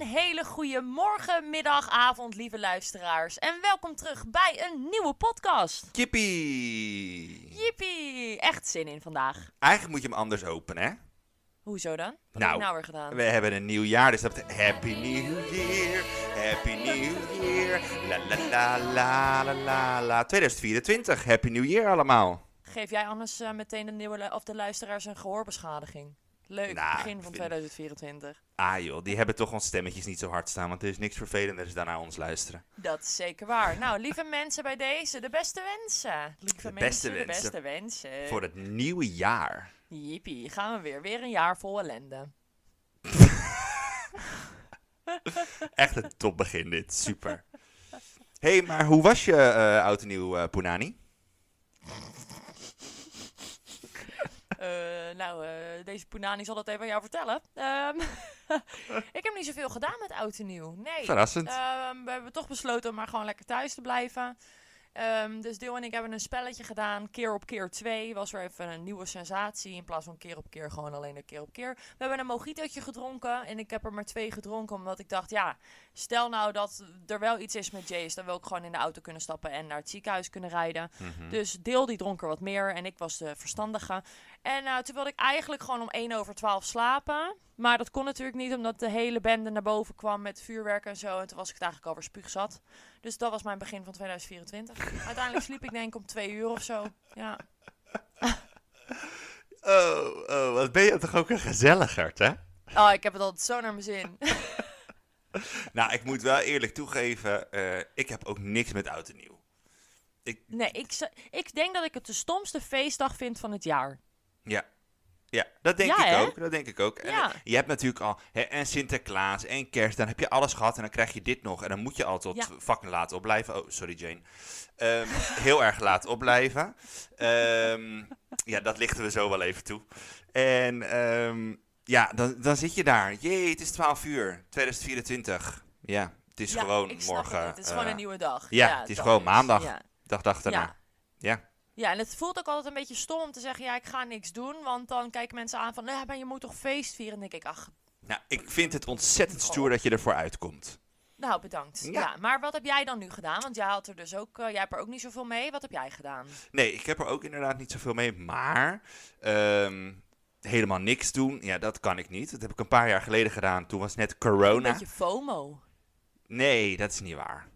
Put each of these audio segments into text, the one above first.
Een hele goede morgen, middag, avond, lieve luisteraars. En welkom terug bij een nieuwe podcast. Jippie! Jippie! Echt zin in vandaag. Eigenlijk moet je hem anders openen, hè? Hoezo dan? Wat Nou, heb ik nou weer gedaan? We hebben een nieuw jaar, dus dat betekent Happy New Year, Happy New Year, la la la la la la la. 2024, Happy New Year allemaal. Geef jij anders eh, meteen de, nieuwe of de luisteraars een gehoorbeschadiging? Leuk, Nou, begin van vind- 2024. Ah joh, die hebben toch ons stemmetjes niet zo hard staan, want er is niks vervelender dan naar ons luisteren. Dat is zeker waar. Nou, lieve mensen bij deze, de beste wensen. Lieve De mensen, beste de wensen. beste wensen. Voor het nieuwe jaar. Jippie, gaan we weer. Weer een jaar vol ellende. Echt een topbegin dit, super. Hey, maar hoe was je eh oud en nieuw, Poenani? Eh, nou, eh, deze Poenani zal dat even aan jou vertellen. Ehm, ik heb niet zoveel gedaan met oud en nieuw. Nee. Verrassend. Ehm, we hebben toch besloten om maar gewoon lekker thuis te blijven. Ehm, dus Deel en ik hebben een spelletje gedaan. Keer op keer 2 was weer even een nieuwe sensatie. In plaats van keer op keer gewoon alleen een keer op keer. We hebben een mojitootje gedronken. En ik heb er maar twee gedronken. Omdat ik dacht, ja, stel nou dat er wel iets is met Jace. Dan wil ik gewoon in de auto kunnen stappen en naar het ziekenhuis kunnen rijden. Mhm. Dus Deel die dronk er wat meer en ik was de verstandige. En eh, toen wilde ik eigenlijk gewoon om 1 over 12 slapen. Maar dat kon natuurlijk niet, omdat de hele bende naar boven kwam met vuurwerk en zo. En toen was ik het eigenlijk alweer spuugzat. Dus dat was mijn begin van 2024. Uiteindelijk sliep ik denk om 2 uur of zo. Ja. Oh, oh, wat ben je toch ook een gezelligerd, hè? Oh, ik heb het altijd zo naar mijn zin. Nou, ik moet wel eerlijk toegeven, eh, ik heb ook niks met oud en nieuw. Nee, ik, ik denk dat ik het de stomste feestdag vind van het jaar. Ja. Ja, dat denk Ja, ik hè? ook. Dat denk ik ook. En Ja. eh, je hebt natuurlijk al hè, en Sinterklaas en kerst, dan heb je alles gehad en dan krijg je dit nog. En dan moet je al tot Ja. fucking laat opblijven. Oh, sorry Jane. Ehm, heel erg laat opblijven. Ehm, ja, dat lichten we zo wel even toe. En ehm, ja, dan, dan zit je daar. Jee, het is 12 uur, 2024. Ja, het is ja, gewoon morgen. Het, het is gewoon eh, een nieuwe dag. ja, het is gewoon maandag. Ja. Dag, dag daarna. Ja. Ja. Ja, en het voelt ook altijd een beetje stom om te zeggen, ja, ik ga niks doen. Want dan kijken mensen aan van, ja, maar je moet toch feest vieren? En denk ik, ach, Nou, ik vind het ontzettend stoer dat je ervoor uitkomt. nou, bedankt. Ja. Ja. maar wat heb jij dan nu gedaan? Want jij had er dus ook, eh, jij hebt er ook niet zoveel mee. Wat heb jij gedaan? Nee, ik heb er ook inderdaad niet zoveel mee. Maar ehm, helemaal niks doen, ja, dat kan ik niet. Dat heb ik een paar jaar geleden gedaan. Toen was net Een corona. beetje FOMO. Nee, dat is niet waar.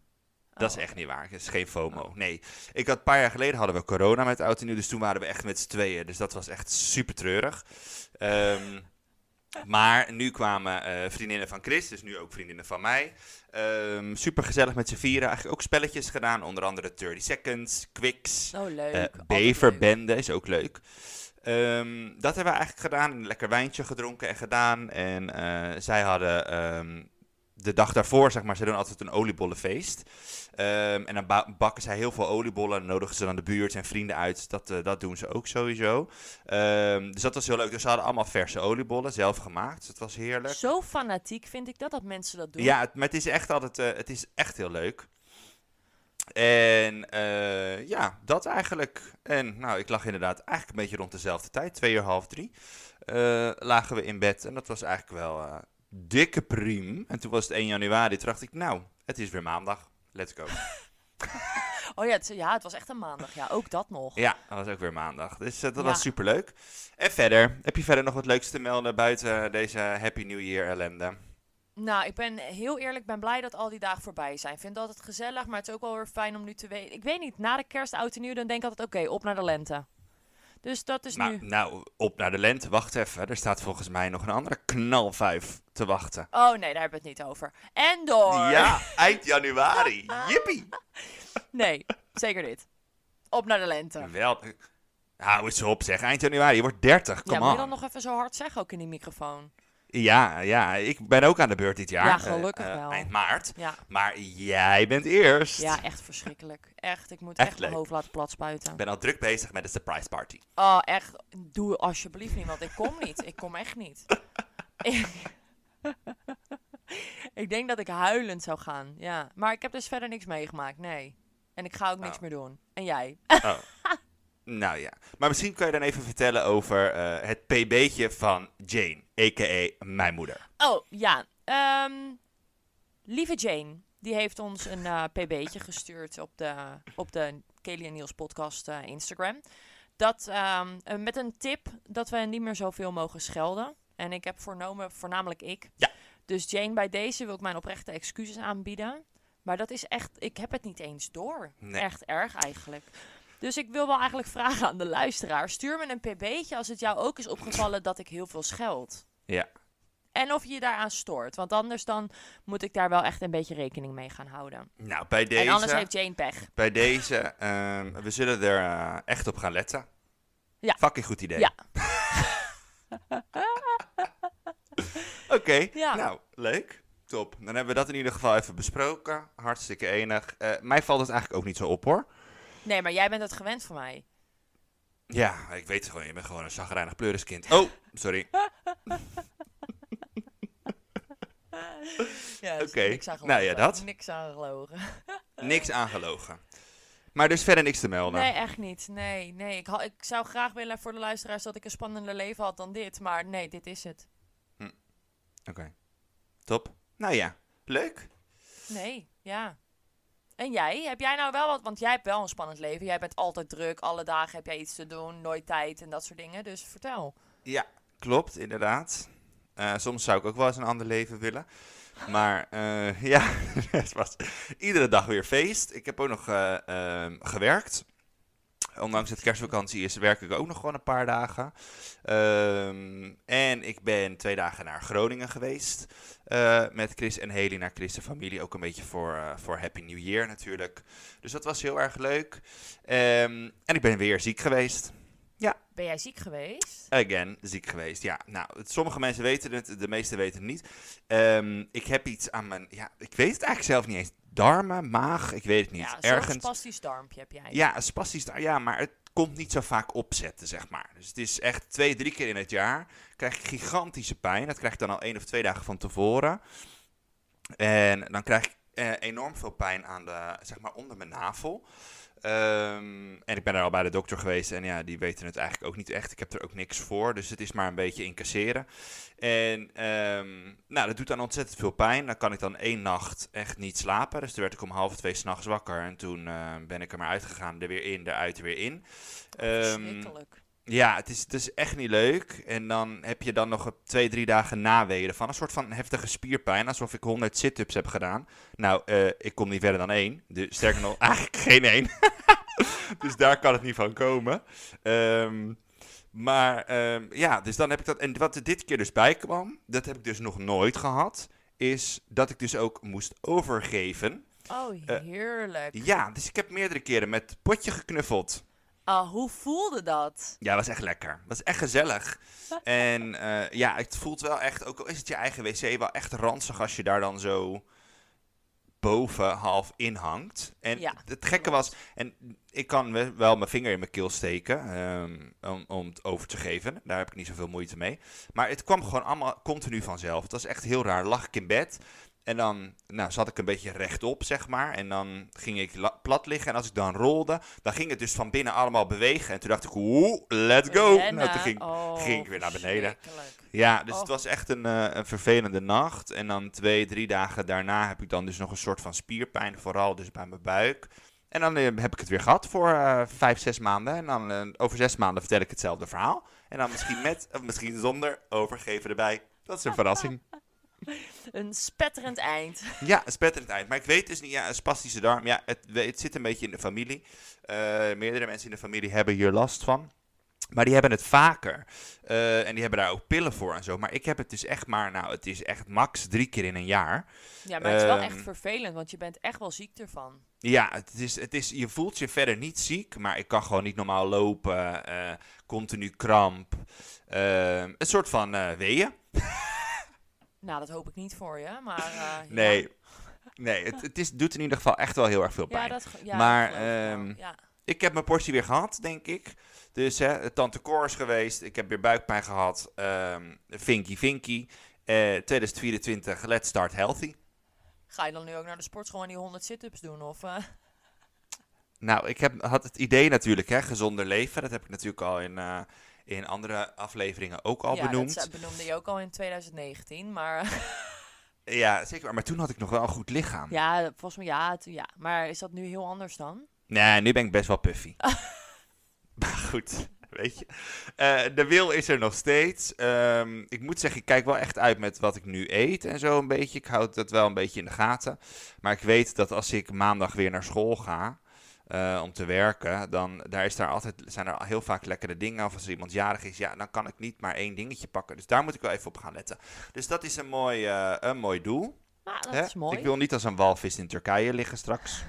Dat is Oh. echt niet waar. Het is geen FOMO. Nee. Ik had een paar jaar geleden hadden we corona met oud en nieuw. Dus toen waren we echt met z'n tweeën. Dus dat was echt super treurig. Ehm, maar nu kwamen eh, vriendinnen van Chris. Dus nu ook vriendinnen van mij. Ehm super gezellig met z'n vieren. Eigenlijk ook spelletjes gedaan. Onder andere 30 Seconds, Quicks. Oh, leuk. Eh, leuk. Beverbende is ook leuk. Ehm, dat hebben we eigenlijk gedaan. Een lekker wijntje gedronken en gedaan. En eh, zij hadden ehm, de dag daarvoor, zeg maar, ze doen altijd een oliebollenfeest. Ehm, en dan ba- bakken zij heel veel oliebollen en nodigen ze dan de buurt en vrienden uit. Dat, eh, dat doen ze ook sowieso. Dus dat was heel leuk. Dus ze hadden allemaal verse oliebollen, zelf gemaakt. Dus het was heerlijk. Zo fanatiek vind ik dat, dat mensen dat doen. Ja, het, maar het is echt altijd, eh, het is echt heel leuk. En eh, ja, dat eigenlijk. En nou, ik lag inderdaad eigenlijk een beetje rond dezelfde tijd, twee uur half drie, eh, lagen we in bed. En dat was eigenlijk wel eh, dikke priem. En toen was het 1 januari, toen dacht ik, nou, het is weer maandag. Let's go. Oh ja het, ja, het was echt een maandag. Ja, ook dat nog. Ja, dat was ook weer maandag. Dus dat Ja. was superleuk. En verder, heb je verder nog wat leuks te melden buiten deze Happy New Year ellende? Nou, ik ben heel eerlijk, ben blij dat al die dagen voorbij zijn. Ik vind het altijd gezellig, maar het is ook wel weer fijn om nu te weten. Ik weet niet, na de kerst, oud en nieuw, dan denk ik altijd, oké, op naar de lente. Dus dat is Nou, nu... nou, op naar de lente. Wacht even. Er staat volgens mij nog een andere knalvijf te wachten. Oh nee, daar hebben we het niet over. En door! Ja, eind januari. Jippie. Nee, zeker niet. Op naar de lente. Wel. Hou eens op zeg. Eind januari. Je wordt 30. ja, Kom moet je dan nog even zo hard zeggen ook in die microfoon? Ja, ja. Ik ben ook aan de beurt dit jaar. Ja, Eh, gelukkig eh, wel. Eind maart. Ja, Maar jij bent eerst. ja echt verschrikkelijk. Echt, ik moet Echt echt, mijn hoofd laten platspuiten. Ik ben al druk bezig met de surprise party. Oh, echt, doe alsjeblieft niet, want ik kom niet. Ik kom echt niet. ik, ik denk dat ik huilend zou gaan, ja. Maar ik heb dus verder niks meegemaakt, nee. En ik ga ook niks Oh. meer doen. En jij? Oh. Nou ja. Maar misschien kan je dan even vertellen over eh, het pb'tje van Jane. A.k.a. mijn moeder. Oh, ja. Ehm, Lieve Jane, die heeft ons een eh, pb'tje gestuurd op de, op de Kelly en Niels podcast eh, Instagram. Dat, ehm, eh, met een tip dat we niet meer zoveel mogen schelden. En ik heb voornomen, voornamelijk ik. Ja. Dus Jane, bij deze wil ik mijn oprechte excuses aanbieden. Maar dat is echt, ik heb het niet eens door. Nee. Echt erg eigenlijk. Dus ik wil wel eigenlijk vragen aan de luisteraar. Stuur me een pb'tje als het jou ook is opgevallen dat ik heel veel scheld. Ja. En of je je daaraan stoort. Want anders dan moet ik daar wel echt een beetje rekening mee gaan houden. Nou, bij deze... En anders heeft Jane pech. Bij deze, ehm, we zullen er eh, echt op gaan letten. Ja. Fucking goed idee. Ja. Oké, Ja. nou, leuk. Top. Dan hebben we dat in ieder geval even besproken. Hartstikke enig. Eh, mij valt het eigenlijk ook niet zo op, hoor. Nee, maar jij bent het gewend van mij. Ja, ik weet het gewoon. Je bent gewoon een zagrijnig pleuriskind. Oh, sorry. Ja, Oké, nou ja, dat. Niks aan gelogen. Niks aangelogen. Maar dus verder niks te melden. Nee, echt niet. Nee, nee. Ik, ha- ik zou graag willen voor de luisteraars dat ik een spannender leven had dan dit. Maar nee, dit is het. Oké. Top. Nou ja, leuk. Nee, ja. En jij? Heb jij nou wel wat? Want jij hebt wel een spannend leven. Jij bent altijd druk. Alle dagen heb jij iets te doen. Nooit tijd en dat soort dingen. Dus vertel. Ja, klopt, inderdaad. Eh, soms zou ik ook wel eens een ander leven willen. Maar eh, ja, het was iedere dag weer feest. Ik heb ook nog eh, ehm, gewerkt. Ondanks het kerstvakantie is, werk ik ook nog gewoon een paar dagen. Ehm, en ik ben twee dagen naar Groningen geweest. eh, met Chris en Haley naar Chris' familie. Ook een beetje voor, eh, voor Happy New Year natuurlijk. Dus dat was heel erg leuk. Ehm, en ik ben weer ziek geweest. Ben jij ziek geweest? Again, ziek geweest. Ja, nou, het- sommige mensen weten het, de meeste weten het niet. Ehm, ik heb iets aan mijn, ja, ik weet het eigenlijk zelf niet eens. Darmen, maag, ik weet het niet. Ja, Ergens. spastisch darmpje heb jij. Ja, een spastisch ja, maar het komt niet zo vaak opzetten, zeg maar. Dus het is echt twee, drie keer in het jaar krijg ik gigantische pijn. Dat krijg ik dan al één of twee dagen van tevoren. En dan krijg ik eh, enorm veel pijn aan de, zeg maar, onder mijn navel. Ehm, en ik ben er al bij de dokter geweest en ja, die weten het eigenlijk ook niet echt. Ik heb er ook niks voor, dus het is maar een beetje incasseren. En ehm, nou, dat doet dan ontzettend veel pijn. Dan kan ik dan één nacht echt niet slapen. Dus toen werd ik om half twee s'nachts wakker. En toen eh, ben ik er maar uitgegaan, er weer in, eruit, er weer in. Verschrikkelijk. Ja, het is, het is echt niet leuk. En dan heb je dan nog twee, drie dagen naweeën ervan. Een soort van heftige spierpijn, alsof ik 100 sit-ups heb gedaan. Nou, eh, ik kom niet verder dan één. Dus sterker nog, eigenlijk geen één. dus daar kan het niet van komen. Ehm, maar ehm, ja, dus dan heb ik dat. En wat er dit keer dus bij kwam, dat heb ik dus nog nooit gehad. Is dat ik dus ook moest overgeven. Oh, eh, heerlijk. Ja, dus ik heb meerdere keren met potje geknuffeld. Ah, hoe voelde dat? Ja, was echt lekker. Was echt gezellig. En eh, ja, het voelt wel echt, ook al is het je eigen wc, wel echt ranzig als je daar dan zo boven half in hangt. En Ja, het gekke was, en ik kan we- wel mijn vinger in mijn keel steken ehm, om, om het over te geven. Daar heb ik niet zoveel moeite mee. Maar het kwam gewoon allemaal continu vanzelf. Het was echt heel raar. Lag ik in bed en dan nou, zat ik een beetje rechtop, zeg maar. En dan ging ik la- plat liggen. En als ik dan rolde, dan ging het dus van binnen allemaal bewegen. En toen dacht ik, oeh, let's go. Rennen. Nou, toen ging, Oh, ging ik weer naar beneden. ja, dus het was echt een, eh, een vervelende nacht. En dan twee, drie dagen daarna heb ik dan dus nog een soort van spierpijn. Vooral dus bij mijn buik. En dan eh, heb ik het weer gehad voor eh, vijf, zes maanden. En dan over zes maanden vertel ik hetzelfde verhaal. En dan misschien met, of misschien zonder overgeven erbij. Dat is een verrassing. Een spetterend eind. Ja, een spetterend eind. Maar ik weet dus niet, ja, een spastische darm. Ja, het, het zit een beetje in de familie. Eh, meerdere mensen in de familie hebben hier last van. Maar die hebben het vaker. Eh, en die hebben daar ook pillen voor en zo. Maar ik heb het dus echt maar, nou, het is echt max drie keer in een jaar. Ja, maar het is wel Ehm, echt vervelend, want je bent echt wel ziek ervan. Ja, het is, het is, je voelt je verder niet ziek, maar ik kan gewoon niet normaal lopen. eh, continu kramp. Eh, een soort van eh weeën. Nou, dat hoop ik niet voor je, maar... eh, Nee, Ja, nee het, het is, doet in ieder geval echt wel heel erg veel pijn. ja, dat, ge- ja, Maar, ik ehm. Ik heb mijn portie weer gehad, denk ik. Dus hè, tante Cor is geweest. Ik heb weer buikpijn gehad. ehm Vinky Vinky. Eh 2024, let's start healthy. Ga je dan nu ook naar de sportschool en die 100 sit-ups doen? Of, eh? Nou, ik heb, had het idee natuurlijk, hè, gezonder leven. Dat heb ik natuurlijk al in, eh, in andere afleveringen ook al ja, benoemd. dat benoemde je ook al in 2019, maar... Ja, zeker. Maar toen had ik nog wel een goed lichaam. Ja, volgens mij ja, toen ja. Maar is dat nu heel anders dan? Nee, nu ben ik best wel puffy. maar goed, weet je. Eh, de wil is er nog steeds. Ehm, ik moet zeggen, ik kijk wel echt uit met wat ik nu eet en zo een beetje. Ik houd dat wel een beetje in de gaten. Maar ik weet dat als ik maandag weer naar school ga... eh, om te werken, dan daar is daar altijd, zijn er heel vaak lekkere dingen. Of als er iemand jarig is, ja, dan kan ik niet maar één dingetje pakken. Dus daar moet ik wel even op gaan letten. Dus dat is een mooi, eh, een mooi doel. Nou, dat hè? is mooi. Ik wil niet als een walvis in Turkije liggen straks.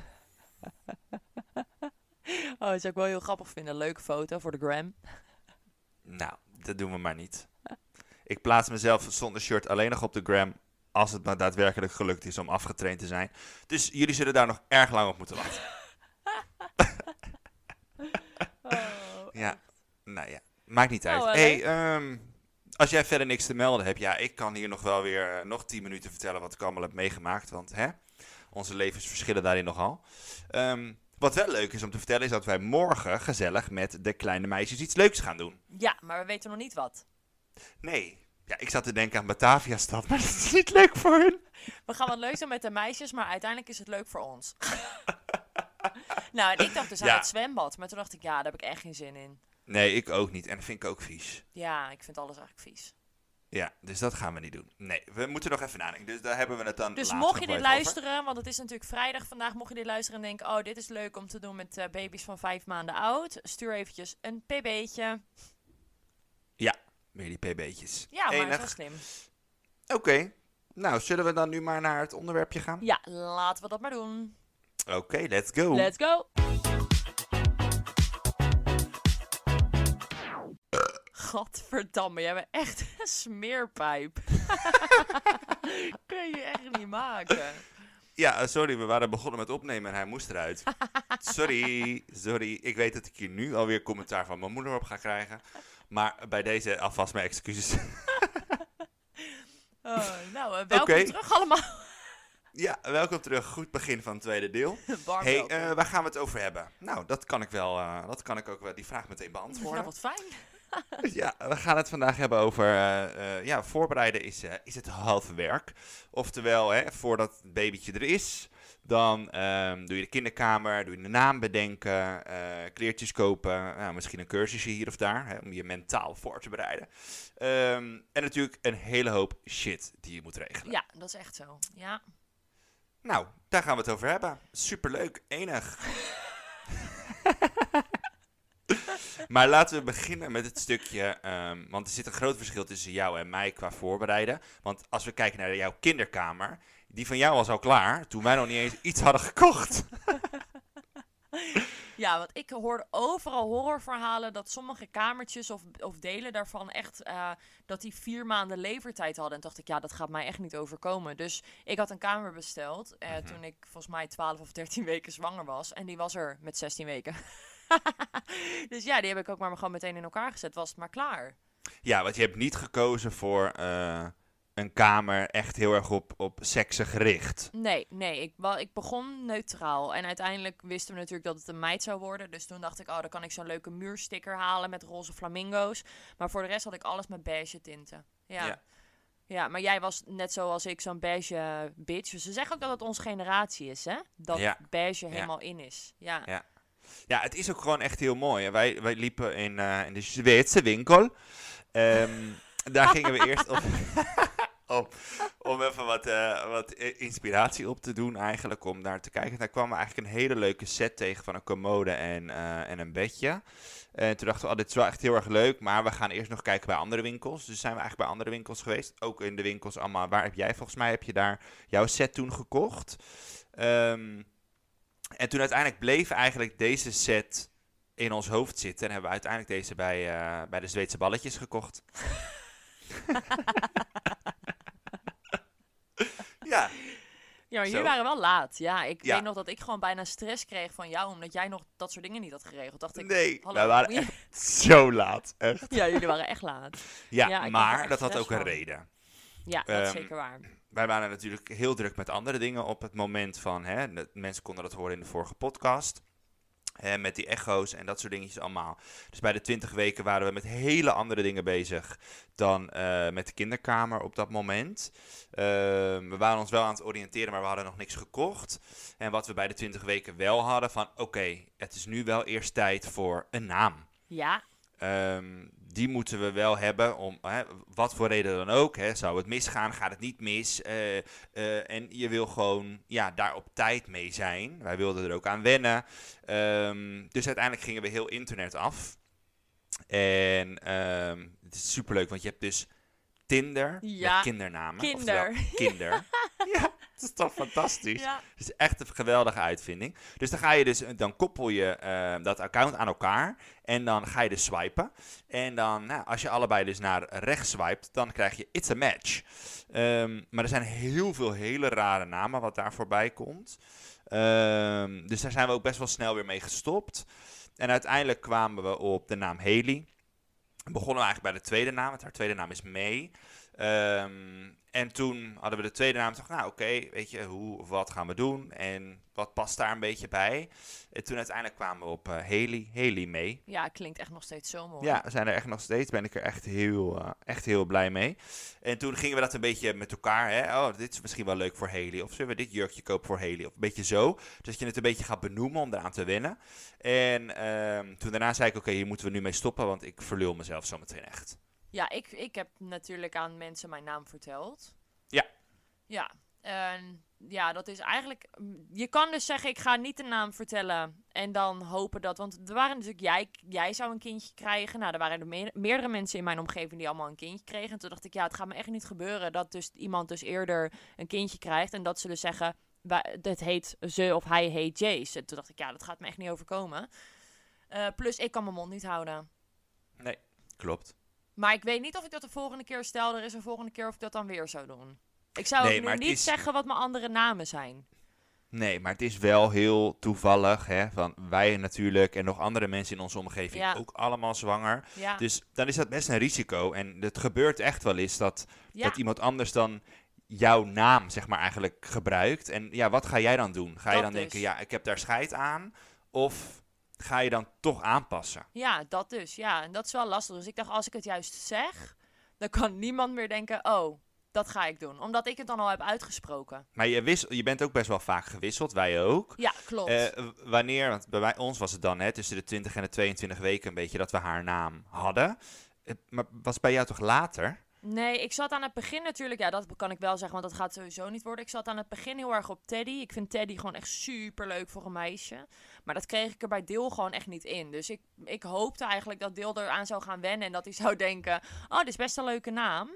Oh, dat zou ik wel heel grappig vinden. Leuke foto voor de gram. Nou, dat doen we maar niet. Ik plaats mezelf zonder shirt alleen nog op de gram. Als het me daadwerkelijk gelukt is om afgetraind te zijn. Dus jullie zullen daar nog erg lang op moeten wachten. Oh, Ja, nou ja, maakt niet uit. Nou, hey, leuk. ehm, als jij verder niks te melden hebt, ja, ik kan hier nog wel weer eh, nog 10 minuten vertellen wat ik allemaal heb meegemaakt. Want hè, onze levens verschillen daarin nogal. Ehm, wat wel leuk is om te vertellen, is dat wij morgen gezellig met de kleine meisjes iets leuks gaan doen. Ja, maar we weten nog niet wat. Nee, ja, ik zat te denken aan Batavia-stad, maar dat is niet leuk voor hun. We gaan wat leuks doen met de meisjes, maar uiteindelijk is het leuk voor ons. nou, en ik dacht dus aan Ja. het zwembad. Maar toen dacht ik, ja, daar heb ik echt geen zin in. Nee, ik ook niet. En dat vind ik ook vies. Ja, ik vind alles eigenlijk vies. Ja, dus dat gaan we niet doen. Nee, we moeten nog even nadenken. Dus daar hebben we het dan Dus mocht je dit over. luisteren, want het is natuurlijk vrijdag vandaag, mocht je dit luisteren en denken, oh, dit is leuk om te doen met eh, baby's van vijf maanden oud, stuur eventjes een pb'tje. Meer die pb'tjes. Ja, maar Enig. dat is wel slim. Oké. Nou, zullen we dan nu maar naar het onderwerpje gaan? Ja, laten we dat maar doen. Oké, let's go. Let's go! Gadverdamme, jij bent echt een smeerpijp. Kun je echt niet maken. Ja, eh, sorry, we waren begonnen met opnemen en hij moest eruit. sorry, sorry. Ik weet dat ik hier nu alweer commentaar van mijn moeder op ga krijgen. Maar bij deze alvast mijn excuses. Oh, nou, eh, welkom terug allemaal. ja, welkom terug. Goed begin van het tweede deel. Hey, eh, waar gaan we het over hebben? Nou, dat kan ik wel, dat kan ik ook wel die vraag meteen nou, beantwoorden. wat fijn. Ja, we gaan het vandaag hebben over, eh, eh, ja, voorbereiden is, eh, is het halve werk. Oftewel, hè, voordat het babytje er is, dan ehm, doe je de kinderkamer, doe je de naam bedenken, kleertjes kopen, nou, misschien een cursusje hier of daar, hè, om je mentaal voor te bereiden. Ehm, en natuurlijk een hele hoop shit die je moet regelen. Ja, dat is echt zo. Ja. Nou, daar gaan we het over hebben. Superleuk, enig. maar laten we beginnen met het stukje, ehm, want er zit een groot verschil tussen jou en mij qua voorbereiden. Want als we kijken naar jouw kinderkamer, die van jou was al klaar toen wij nog niet eens iets hadden gekocht. Ja, want ik hoorde overal horrorverhalen dat sommige kamertjes of, of delen daarvan echt eh, dat die vier maanden levertijd hadden. En dacht ik, ja, dat gaat mij echt niet overkomen. Dus ik had een kamer besteld eh, Mhm. toen ik volgens mij 12 of 13 weken zwanger was. En die was er met 16 weken. dus ja, die heb ik ook maar gewoon meteen in elkaar gezet. Was het maar klaar. Ja, want je hebt niet gekozen voor eh, een kamer echt heel erg op, op seksen gericht. Nee, nee. Ik, wel, ik begon neutraal. En uiteindelijk wisten we natuurlijk dat het een meid zou worden. Dus toen dacht ik, oh, dan kan ik zo'n leuke muursticker halen met roze flamingo's. Maar voor de rest had ik alles met beige tinten. Ja. Ja. ja. maar jij was net zoals ik zo'n beige bitch. Dus ze zeggen ook dat het onze generatie is, hè? Dat Ja. beige helemaal in is. Ja. Ja. Ja, het is ook gewoon echt heel mooi. Wij, wij liepen in, eh, in de Zweedse winkel. Ehm, daar gingen we eerst op, op, om even wat, eh, wat inspiratie op te doen eigenlijk, om daar te kijken. Daar kwamen we eigenlijk een hele leuke set tegen van een commode en, eh, en een bedje. En toen dachten we, oh, dit is wel echt heel erg leuk, maar we gaan eerst nog kijken bij andere winkels. Dus zijn we eigenlijk bij andere winkels geweest. Ook in de winkels allemaal. Waar heb jij, volgens mij heb je daar jouw set toen gekocht. Ehm, en toen uiteindelijk bleef eigenlijk deze set in ons hoofd zitten. En hebben we uiteindelijk deze bij, eh, bij de Zweedse balletjes gekocht. ja, Ja, maar jullie waren wel laat. Ja, ik Ja. weet nog dat ik gewoon bijna stress kreeg van jou, omdat jij nog dat soort dingen niet had geregeld. Dacht ik, nee, hallo. we waren echt zo laat. Echt. Ja, jullie waren echt laat. Ja, maar dat had ook een reden. Ja, dat is Ehm, zeker waar. Wij waren natuurlijk heel druk met andere dingen op het moment van... Hè, mensen konden dat horen in de vorige podcast. Met die echo's en dat soort dingetjes allemaal. Dus bij de 20 weken waren we met hele andere dingen bezig dan eh, met de kinderkamer op dat moment. Ehm, we waren ons wel aan het oriënteren, maar we hadden nog niks gekocht. En wat we bij de 20 weken wel hadden, van oké, het is nu wel eerst tijd voor een naam. Ja, Ehm, die moeten we wel hebben, om hè, wat voor reden dan ook. Hè, zou het misgaan, gaat het niet mis. eh, eh, en je wil gewoon ja, daar op tijd mee zijn. Wij wilden er ook aan wennen. Ehm, dus uiteindelijk gingen we heel internet af. En ehm, het is superleuk, want je hebt dus Tinder Ja, met kindernamen. kinder. Kinder. ja, dat is toch fantastisch. ja. Het is echt een geweldige uitvinding. Dus dan ga je dus, dan koppel je eh, dat account aan elkaar en dan ga je dus swipen. En dan, nou, als je allebei dus naar rechts swipet, dan krijg je it's a match. Ehm, maar er zijn heel veel hele rare namen wat daar voorbij komt. Ehm, dus daar zijn we ook best wel snel weer mee gestopt. En uiteindelijk kwamen we op de naam Haley. Begonnen we eigenlijk bij de tweede naam, want haar tweede naam is May. Ehm, en toen hadden we de tweede naam. Dacht, nou oké, weet je, hoe of wat gaan we doen? En wat past daar een beetje bij? En toen uiteindelijk kwamen we op eh, Haley, Haley May. ja, klinkt echt nog steeds zo mooi. Ja, we zijn er echt nog steeds. Ben ik er echt heel, eh, echt heel blij mee. En toen gingen we dat een beetje met elkaar. Hè? Oh, dit is misschien wel leuk voor Haley. Of zullen we dit jurkje kopen voor Haley? Of een beetje zo. Dus dat je het een beetje gaat benoemen om eraan te wennen. En ehm, toen daarna zei ik, oké, hier moeten we nu mee stoppen. Want ik verlul mezelf zo meteen echt. Ja, ik, ik heb natuurlijk aan mensen mijn naam verteld. Ja. Ja, en ja, dat is eigenlijk... mm, Je kan dus zeggen, ik ga niet de naam vertellen en dan hopen dat... Want er waren natuurlijk, jij, jij zou een kindje krijgen. Nou, er waren er meer- meerdere mensen in mijn omgeving die allemaal een kindje kregen. En toen dacht ik, ja, het gaat me echt niet gebeuren dat dus iemand dus eerder een kindje krijgt. En dat ze dus zeggen, dit heet ze of hij heet Jace. En toen dacht ik, ja, dat gaat me echt niet overkomen. Eh, plus, ik kan mijn mond niet houden. Nee, klopt. Maar ik weet niet of ik dat de volgende keer stel. Er is een volgende keer of ik dat dan weer zou doen. Ik zou Nee, ook nu niet is- zeggen wat mijn andere namen zijn. Nee, maar het is wel heel toevallig. Hè, van wij natuurlijk en nog andere mensen in onze omgeving Ja. ook allemaal zwanger. Ja, Dus dan is dat best een risico. En het gebeurt echt wel eens dat, ja. dat iemand anders dan jouw naam, zeg maar, eigenlijk gebruikt. En ja, wat ga jij dan doen? Ga je dan dus. denken, ja, ik heb daar scheid aan? Of ga je dan toch aanpassen? ja, dat dus. Ja, en dat is wel lastig. Dus ik dacht, als ik het juist zeg, dan kan niemand meer denken, oh, dat ga ik doen. Omdat ik het dan al heb uitgesproken. Maar je, wissel, je bent ook best wel vaak gewisseld, wij ook. Ja, klopt. Eh, wanneer, want bij mij, ons was het dan hè, tussen de 20 en de 22 weken een beetje dat we haar naam hadden. Eh, maar was bij jou toch later? Nee, ik zat aan het begin natuurlijk. Ja, dat kan ik wel zeggen, want dat gaat sowieso niet worden. Ik zat aan het begin heel erg op Teddy. Ik vind Teddy gewoon echt super leuk voor een meisje. Maar dat kreeg ik er bij Deel gewoon echt niet in. Dus ik, ik hoopte eigenlijk dat Deel eraan zou gaan wennen. En dat hij zou denken: Oh, dit is best een leuke naam.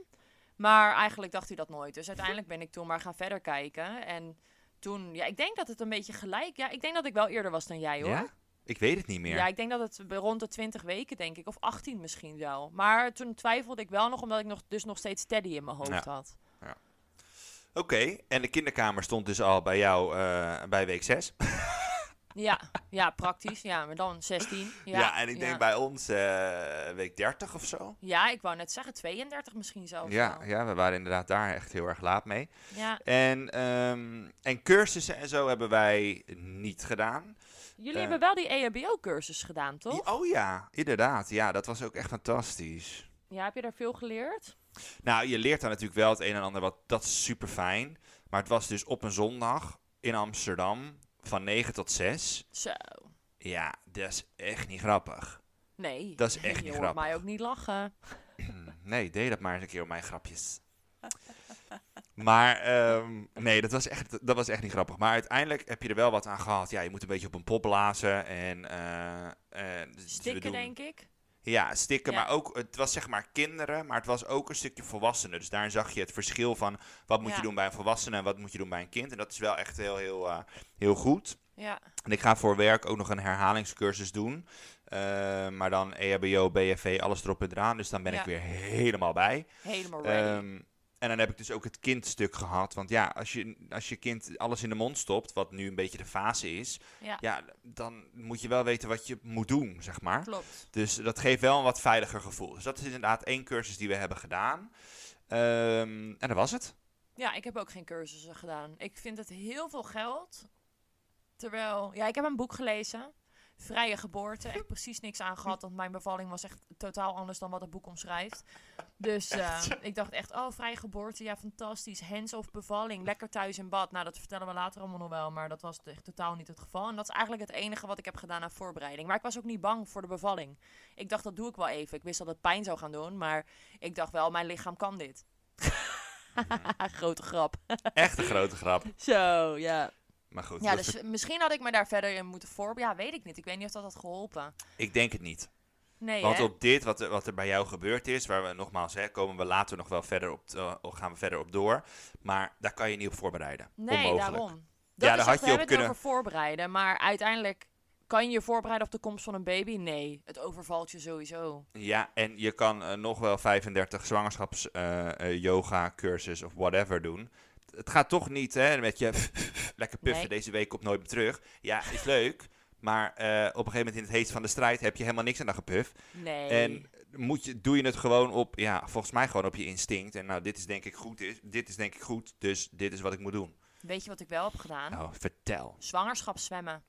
Maar eigenlijk dacht hij dat nooit. Dus uiteindelijk ben ik toen maar gaan verder kijken. En toen, ja, ik denk dat het een beetje gelijk. Ja, ik denk dat ik wel eerder was dan jij hoor. Ja? Ik weet het niet meer. Ja, ik denk dat het rond de 20 weken, denk ik. Of 18 misschien wel. Maar toen twijfelde ik wel nog, omdat ik nog, dus nog steeds Teddy in mijn hoofd Ja. had. Oké, en de kinderkamer stond dus al bij jou eh, bij week 6. Ja, ja, praktisch. Ja, maar dan 16. Ja, Ja, en ik denk ja. bij ons eh, week 30 of zo. Ja, ik wou net zeggen 32 misschien zelfs Ja, wel. ja, we waren inderdaad daar echt heel erg laat mee. Ja. En, ehm, en cursussen en zo hebben wij niet gedaan. Jullie Eh. hebben wel die EHBO-cursus gedaan, toch? Oh ja, inderdaad. Ja, dat was ook echt fantastisch. Ja, heb je daar veel geleerd? Nou, je leert daar natuurlijk wel het een en ander, wat, dat is super fijn. Maar het was dus op een zondag in Amsterdam van 9 tot 6. Zo. Ja, dat is echt niet grappig. Nee. Dat is echt je niet grappig. mij ook niet lachen. Nee, deed dat maar eens een keer op mijn grapjes. Maar ehm, nee, dat was, echt, dat was echt niet grappig. Maar uiteindelijk heb je er wel wat aan gehad. Ja, je moet een beetje op een pop blazen. En, we Stikken, doen- denk ik. Ja, stikken, Ja. maar ook, het was zeg maar kinderen, maar het was ook een stukje volwassenen. Dus daarin zag je het verschil van wat moet Ja. je doen bij een volwassene en wat moet je doen bij een kind. En dat is wel echt heel, heel, eh, heel goed. Ja. En ik ga voor werk ook nog een herhalingscursus doen. Maar dan EHBO, BFV, alles erop en eraan. Dus dan ben Ja. ik weer helemaal bij. Helemaal ready. Ehm, en dan heb ik dus ook het kindstuk gehad. Want ja, als je, als je kind alles in de mond stopt, wat nu een beetje de fase is, ja, ja, dan moet je wel weten wat je moet doen, zeg maar. klopt. Dus dat geeft wel een wat veiliger gevoel. Dus dat is inderdaad één cursus die we hebben gedaan. Ehm, en dat was het. Ja, ik heb ook geen cursussen gedaan. Ik vind het heel veel geld. Terwijl, ja, ik heb een boek gelezen. Vrije geboorte. Echt precies niks aan gehad, want mijn bevalling was echt totaal anders dan wat het boek omschrijft. Dus eh, ik dacht echt, oh, vrije geboorte, ja, fantastisch. Hands of bevalling, lekker thuis in bad. Nou, dat vertellen we later allemaal nog wel, maar dat was echt totaal niet het geval. En dat is eigenlijk het enige wat ik heb gedaan aan voorbereiding. Maar ik was ook niet bang voor de bevalling. Ik dacht, dat doe ik wel even. Ik wist dat het pijn zou gaan doen, maar ik dacht wel, mijn lichaam kan dit. Grote grap. Echt een grote grap. Zo, ja. Maar goed, Ja, dus misschien had ik me daar verder in moeten voorbereiden. Ja, weet ik niet. Ik weet niet of dat had geholpen. ik denk het niet. Nee, Want hè? op dit, wat er, wat er bij jou gebeurd is, waar we nogmaals, hè, komen we later nog wel verder op, eh, gaan we verder op door. Maar daar kan je niet op voorbereiden. Nee, Onmogelijk. daarom. Ja, Dat daar is had je op kunnen- over voorbereiden. Maar uiteindelijk kan je je voorbereiden op de komst van een baby? Nee, het overvalt je sowieso. Ja, en je kan eh, nog wel 35 zwangerschaps yoga cursus of whatever doen. Het gaat toch niet hè, met je lekker puffen Nee. deze week op nooit meer terug. Ja, is leuk. Maar eh, op een gegeven moment in het heetst van de strijd heb je helemaal niks aan dat gepuf. Nee. En moet je, doe je het gewoon op, ja, volgens mij gewoon op je instinct. En nou, dit is denk ik goed, is, dit is denk ik goed, dus dit is wat ik moet doen. Weet je wat ik wel heb gedaan? Nou, vertel. Zwangerschapszwemmen.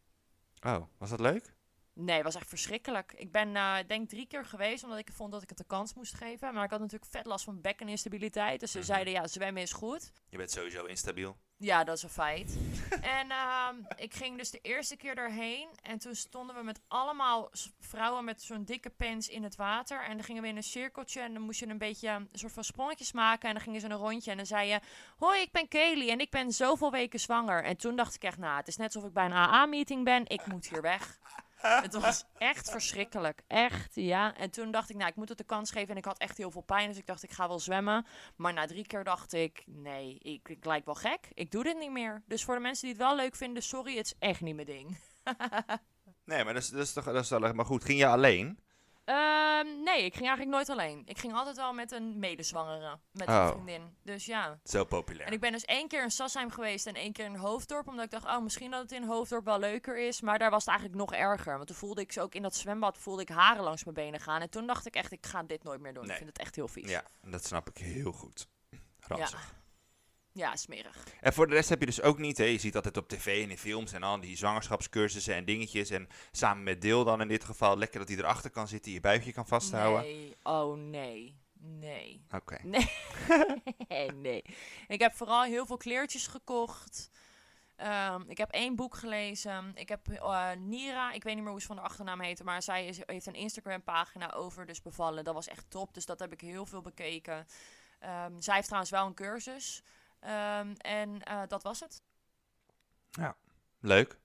Oh, was dat leuk? Nee, was echt verschrikkelijk. Ik ben, ik denk drie keer geweest, omdat ik vond dat ik het de kans moest geven. Maar ik had natuurlijk vet last van bekkeninstabiliteit. Dus ze Mhm. zeiden, ja, zwemmen is goed. Je bent sowieso instabiel. Ja, dat is een feit. en ehm, ik ging dus de eerste keer daarheen. En toen stonden we met allemaal vrouwen met zo'n dikke pens in het water. En dan gingen we in een cirkeltje. En dan moest je een beetje een soort van sprongetjes maken. En dan gingen ze een rondje. En dan zei je: Hoi, ik ben Kelly. En ik ben zoveel weken zwanger. En toen dacht ik echt: Nou, het is net alsof ik bij een AA-meeting ben. Ik moet hier weg. Het was echt verschrikkelijk. Echt, ja. En toen dacht ik, nou, ik moet het de kans geven. En ik had echt heel veel pijn. Dus ik dacht, ik ga wel zwemmen. Maar na drie keer dacht ik, nee, ik, ik lijk wel gek. Ik doe dit niet meer. Dus voor de mensen die het wel leuk vinden, sorry, het is echt niet mijn ding. Nee, maar dat is, dat is toch dat is wel maar goed. Ging je alleen? Ehm, nee, ik ging eigenlijk nooit alleen. Ik ging altijd wel met een medezwangere, met een Oh. vriendin. Dus ja. Zo populair. En ik ben dus één keer in Sassheim geweest en één keer in Hoofddorp. Omdat ik dacht, oh, misschien dat het in Hoofddorp wel leuker is. Maar daar was het eigenlijk nog erger. Want toen voelde ik ze ook in dat zwembad, voelde ik haren langs mijn benen gaan. En toen dacht ik echt, ik ga dit nooit meer doen. Nee. Ik vind het echt heel vies. Ja, dat snap ik heel goed. Ranzig. Ja, smerig. En voor de rest heb je dus ook niet, hè, je ziet altijd op tv en in films en al die zwangerschapscursussen en dingetjes. En samen met Deel dan in dit geval, lekker dat hij erachter kan zitten, je buikje kan vasthouden. Nee, oh nee. Nee. Oké. Nee, nee. Ik heb vooral heel veel kleertjes gekocht. Ehm, ik heb één boek gelezen. Ik heb eh, Nira, ik weet niet meer hoe ze van de achternaam heette, maar zij is, heeft een Instagram pagina over dus bevallen. Dat was echt top, dus dat heb ik heel veel bekeken. Ehm, zij heeft trouwens wel een cursus. Ehm, en eh, dat was het. Leuk.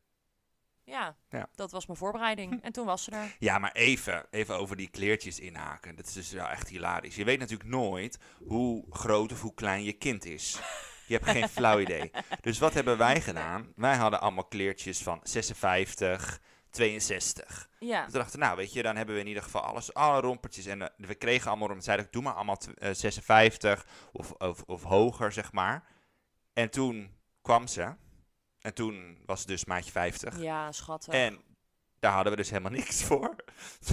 Ja, Ja. dat was mijn voorbereiding. En toen was ze er. Ja, maar even, even over die kleertjes inhaken. Dat is dus wel echt hilarisch. Je weet natuurlijk nooit hoe groot of hoe klein je kind is. Je hebt geen flauw idee. Dus wat hebben wij gedaan? Wij hadden allemaal kleertjes van 56, 62. Ja, we dachten, nou weet je, dan hebben we in ieder geval alles, alle rompertjes. En eh, we kregen allemaal, om zeiden, doe maar allemaal tw- eh, 56 of, of, of hoger, zeg maar. En toen kwam ze. En toen was het dus maatje 50. ja, schattig. En daar hadden we dus helemaal niks voor.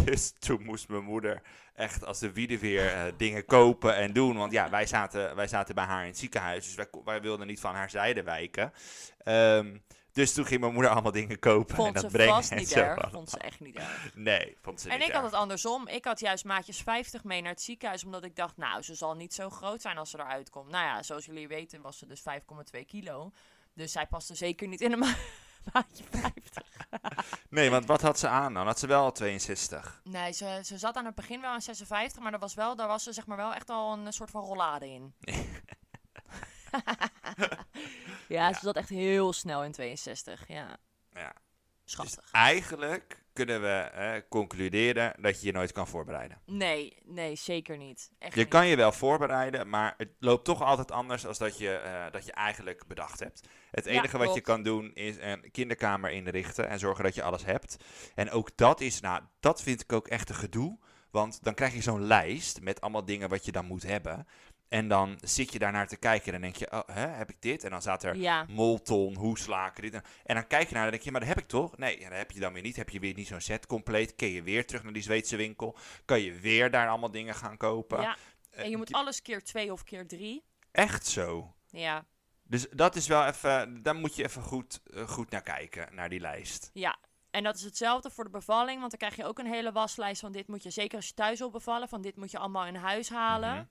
Dus toen moest mijn moeder echt als de wiede weer eh, dingen kopen en doen. Want ja, wij zaten, wij zaten bij haar in het ziekenhuis. Dus wij, wij wilden niet van haar zijde wijken. Ehm, dus toen ging mijn moeder allemaal dingen kopen en Vond dat ze brengen. vast en niet zo. erg. Vond ze echt niet erg. Nee, vond ze En niet ik had het andersom. Ik had juist maatjes 50 mee naar het ziekenhuis. Omdat ik dacht, nou, ze zal niet zo groot zijn als ze eruit komt. Nou ja, zoals jullie weten was ze dus 5,2 kilo. Dus zij paste zeker niet in een ma- maatje 50. Nee, want wat had ze aan dan? Had ze wel 62? Nee, ze, ze zat aan het begin wel aan 56. Maar daar was, wel, daar was ze zeg maar wel echt al een soort van rollade in. ja, ze zat echt heel snel in 62. Ja, Ja. Dus schattig. eigenlijk kunnen we eh, concluderen dat je je nooit kan voorbereiden. Nee, nee, zeker niet. Echt Je niet. kan je wel voorbereiden, maar het loopt toch altijd anders dan dat je, eh, dat je eigenlijk bedacht hebt. Het Ja, enige wat je kan doen is een kinderkamer inrichten en zorgen dat je alles hebt. En ook dat is, nou, dat vind ik ook echt een gedoe. Want dan krijg je zo'n lijst met allemaal dingen wat je dan moet hebben. En dan zit je daarnaar te kijken en dan denk je, oh, hè, heb ik dit? En dan staat er Ja, molton, hoeslaken, dit en... Dan kijk je naar en dan denk je, maar dat heb ik toch? Nee, dat heb je dan weer niet. Heb je weer niet zo'n set compleet? Kun je weer terug naar die Zweedse winkel? Kan je weer daar allemaal dingen gaan kopen? ja. Eh, En je moet alles keer twee of keer drie. Echt zo. Ja, Dus dat is wel even, daar moet je even goed, eh, goed naar kijken, naar die lijst. ja. En dat is hetzelfde voor de bevalling, want dan krijg je ook een hele waslijst van dit moet je, zeker als je thuis wil bevallen, van dit moet je allemaal in huis halen. Mhm.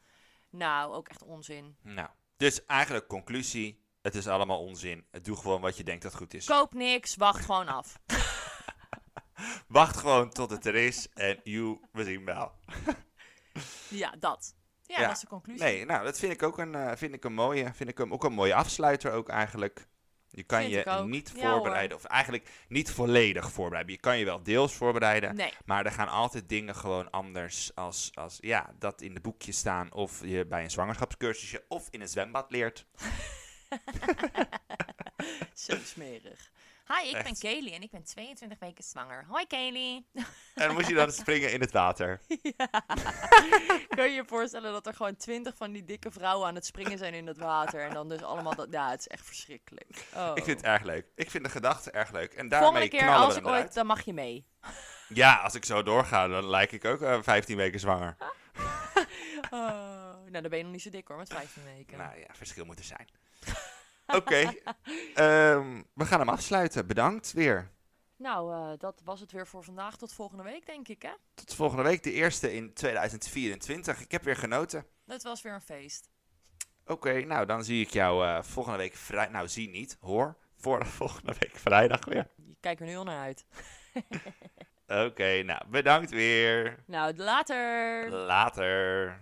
Nou, ook echt onzin. Nou, dus eigenlijk conclusie, het is allemaal onzin. Doe gewoon wat je denkt dat goed is. Koop niks, wacht gewoon af. Wacht gewoon tot het er is en you, we zien wel. Ja, dat. Ja, Ja, dat is de conclusie. Nee, nou, dat vind ik ook een, eh, vind ik een mooie, vind ik hem ook een mooie afsluiter ook eigenlijk. Je kan Vind je niet Ja, voorbereiden, of eigenlijk niet volledig voorbereiden. Je kan je wel deels voorbereiden, Nee. maar er gaan altijd dingen gewoon anders als, als ja, dat in de boekjes staan. Of je bij een zwangerschapscursusje of in een zwembad leert. Zo smerig. Hi, ik ben. Kaylee en ik ben 22 weken zwanger. Hoi Kaylee. En dan moet je dan springen in het water. Kun je je voorstellen dat er gewoon 20 van die dikke vrouwen aan het springen zijn in het water. En dan dus allemaal dat. Ja, het is echt verschrikkelijk. Oh. Ik vind het erg leuk. Ik vind de gedachte erg leuk. En Volgende daarmee keer knallen als ik ooit, dan mag je mee. Ja, als ik zo doorga, dan lijk ik ook eh, 15 weken zwanger. Oh, nou, dan ben je nog niet zo dik hoor, met 15 weken. Nou ja, verschil moet er zijn. Oké, ehm, we gaan hem afsluiten. Bedankt weer. Nou, eh, dat was het weer voor vandaag. Tot volgende week, denk ik, hè? Tot volgende week, de eerste in 2024. Ik heb weer genoten. Het was weer een feest. Oké, nou dan zie ik jou eh, volgende week vrijdag. Nou, zie niet, hoor. Voor volgende week vrijdag weer. Je kijkt er nu al naar uit. Oké, nou bedankt weer. Nou, later. Later.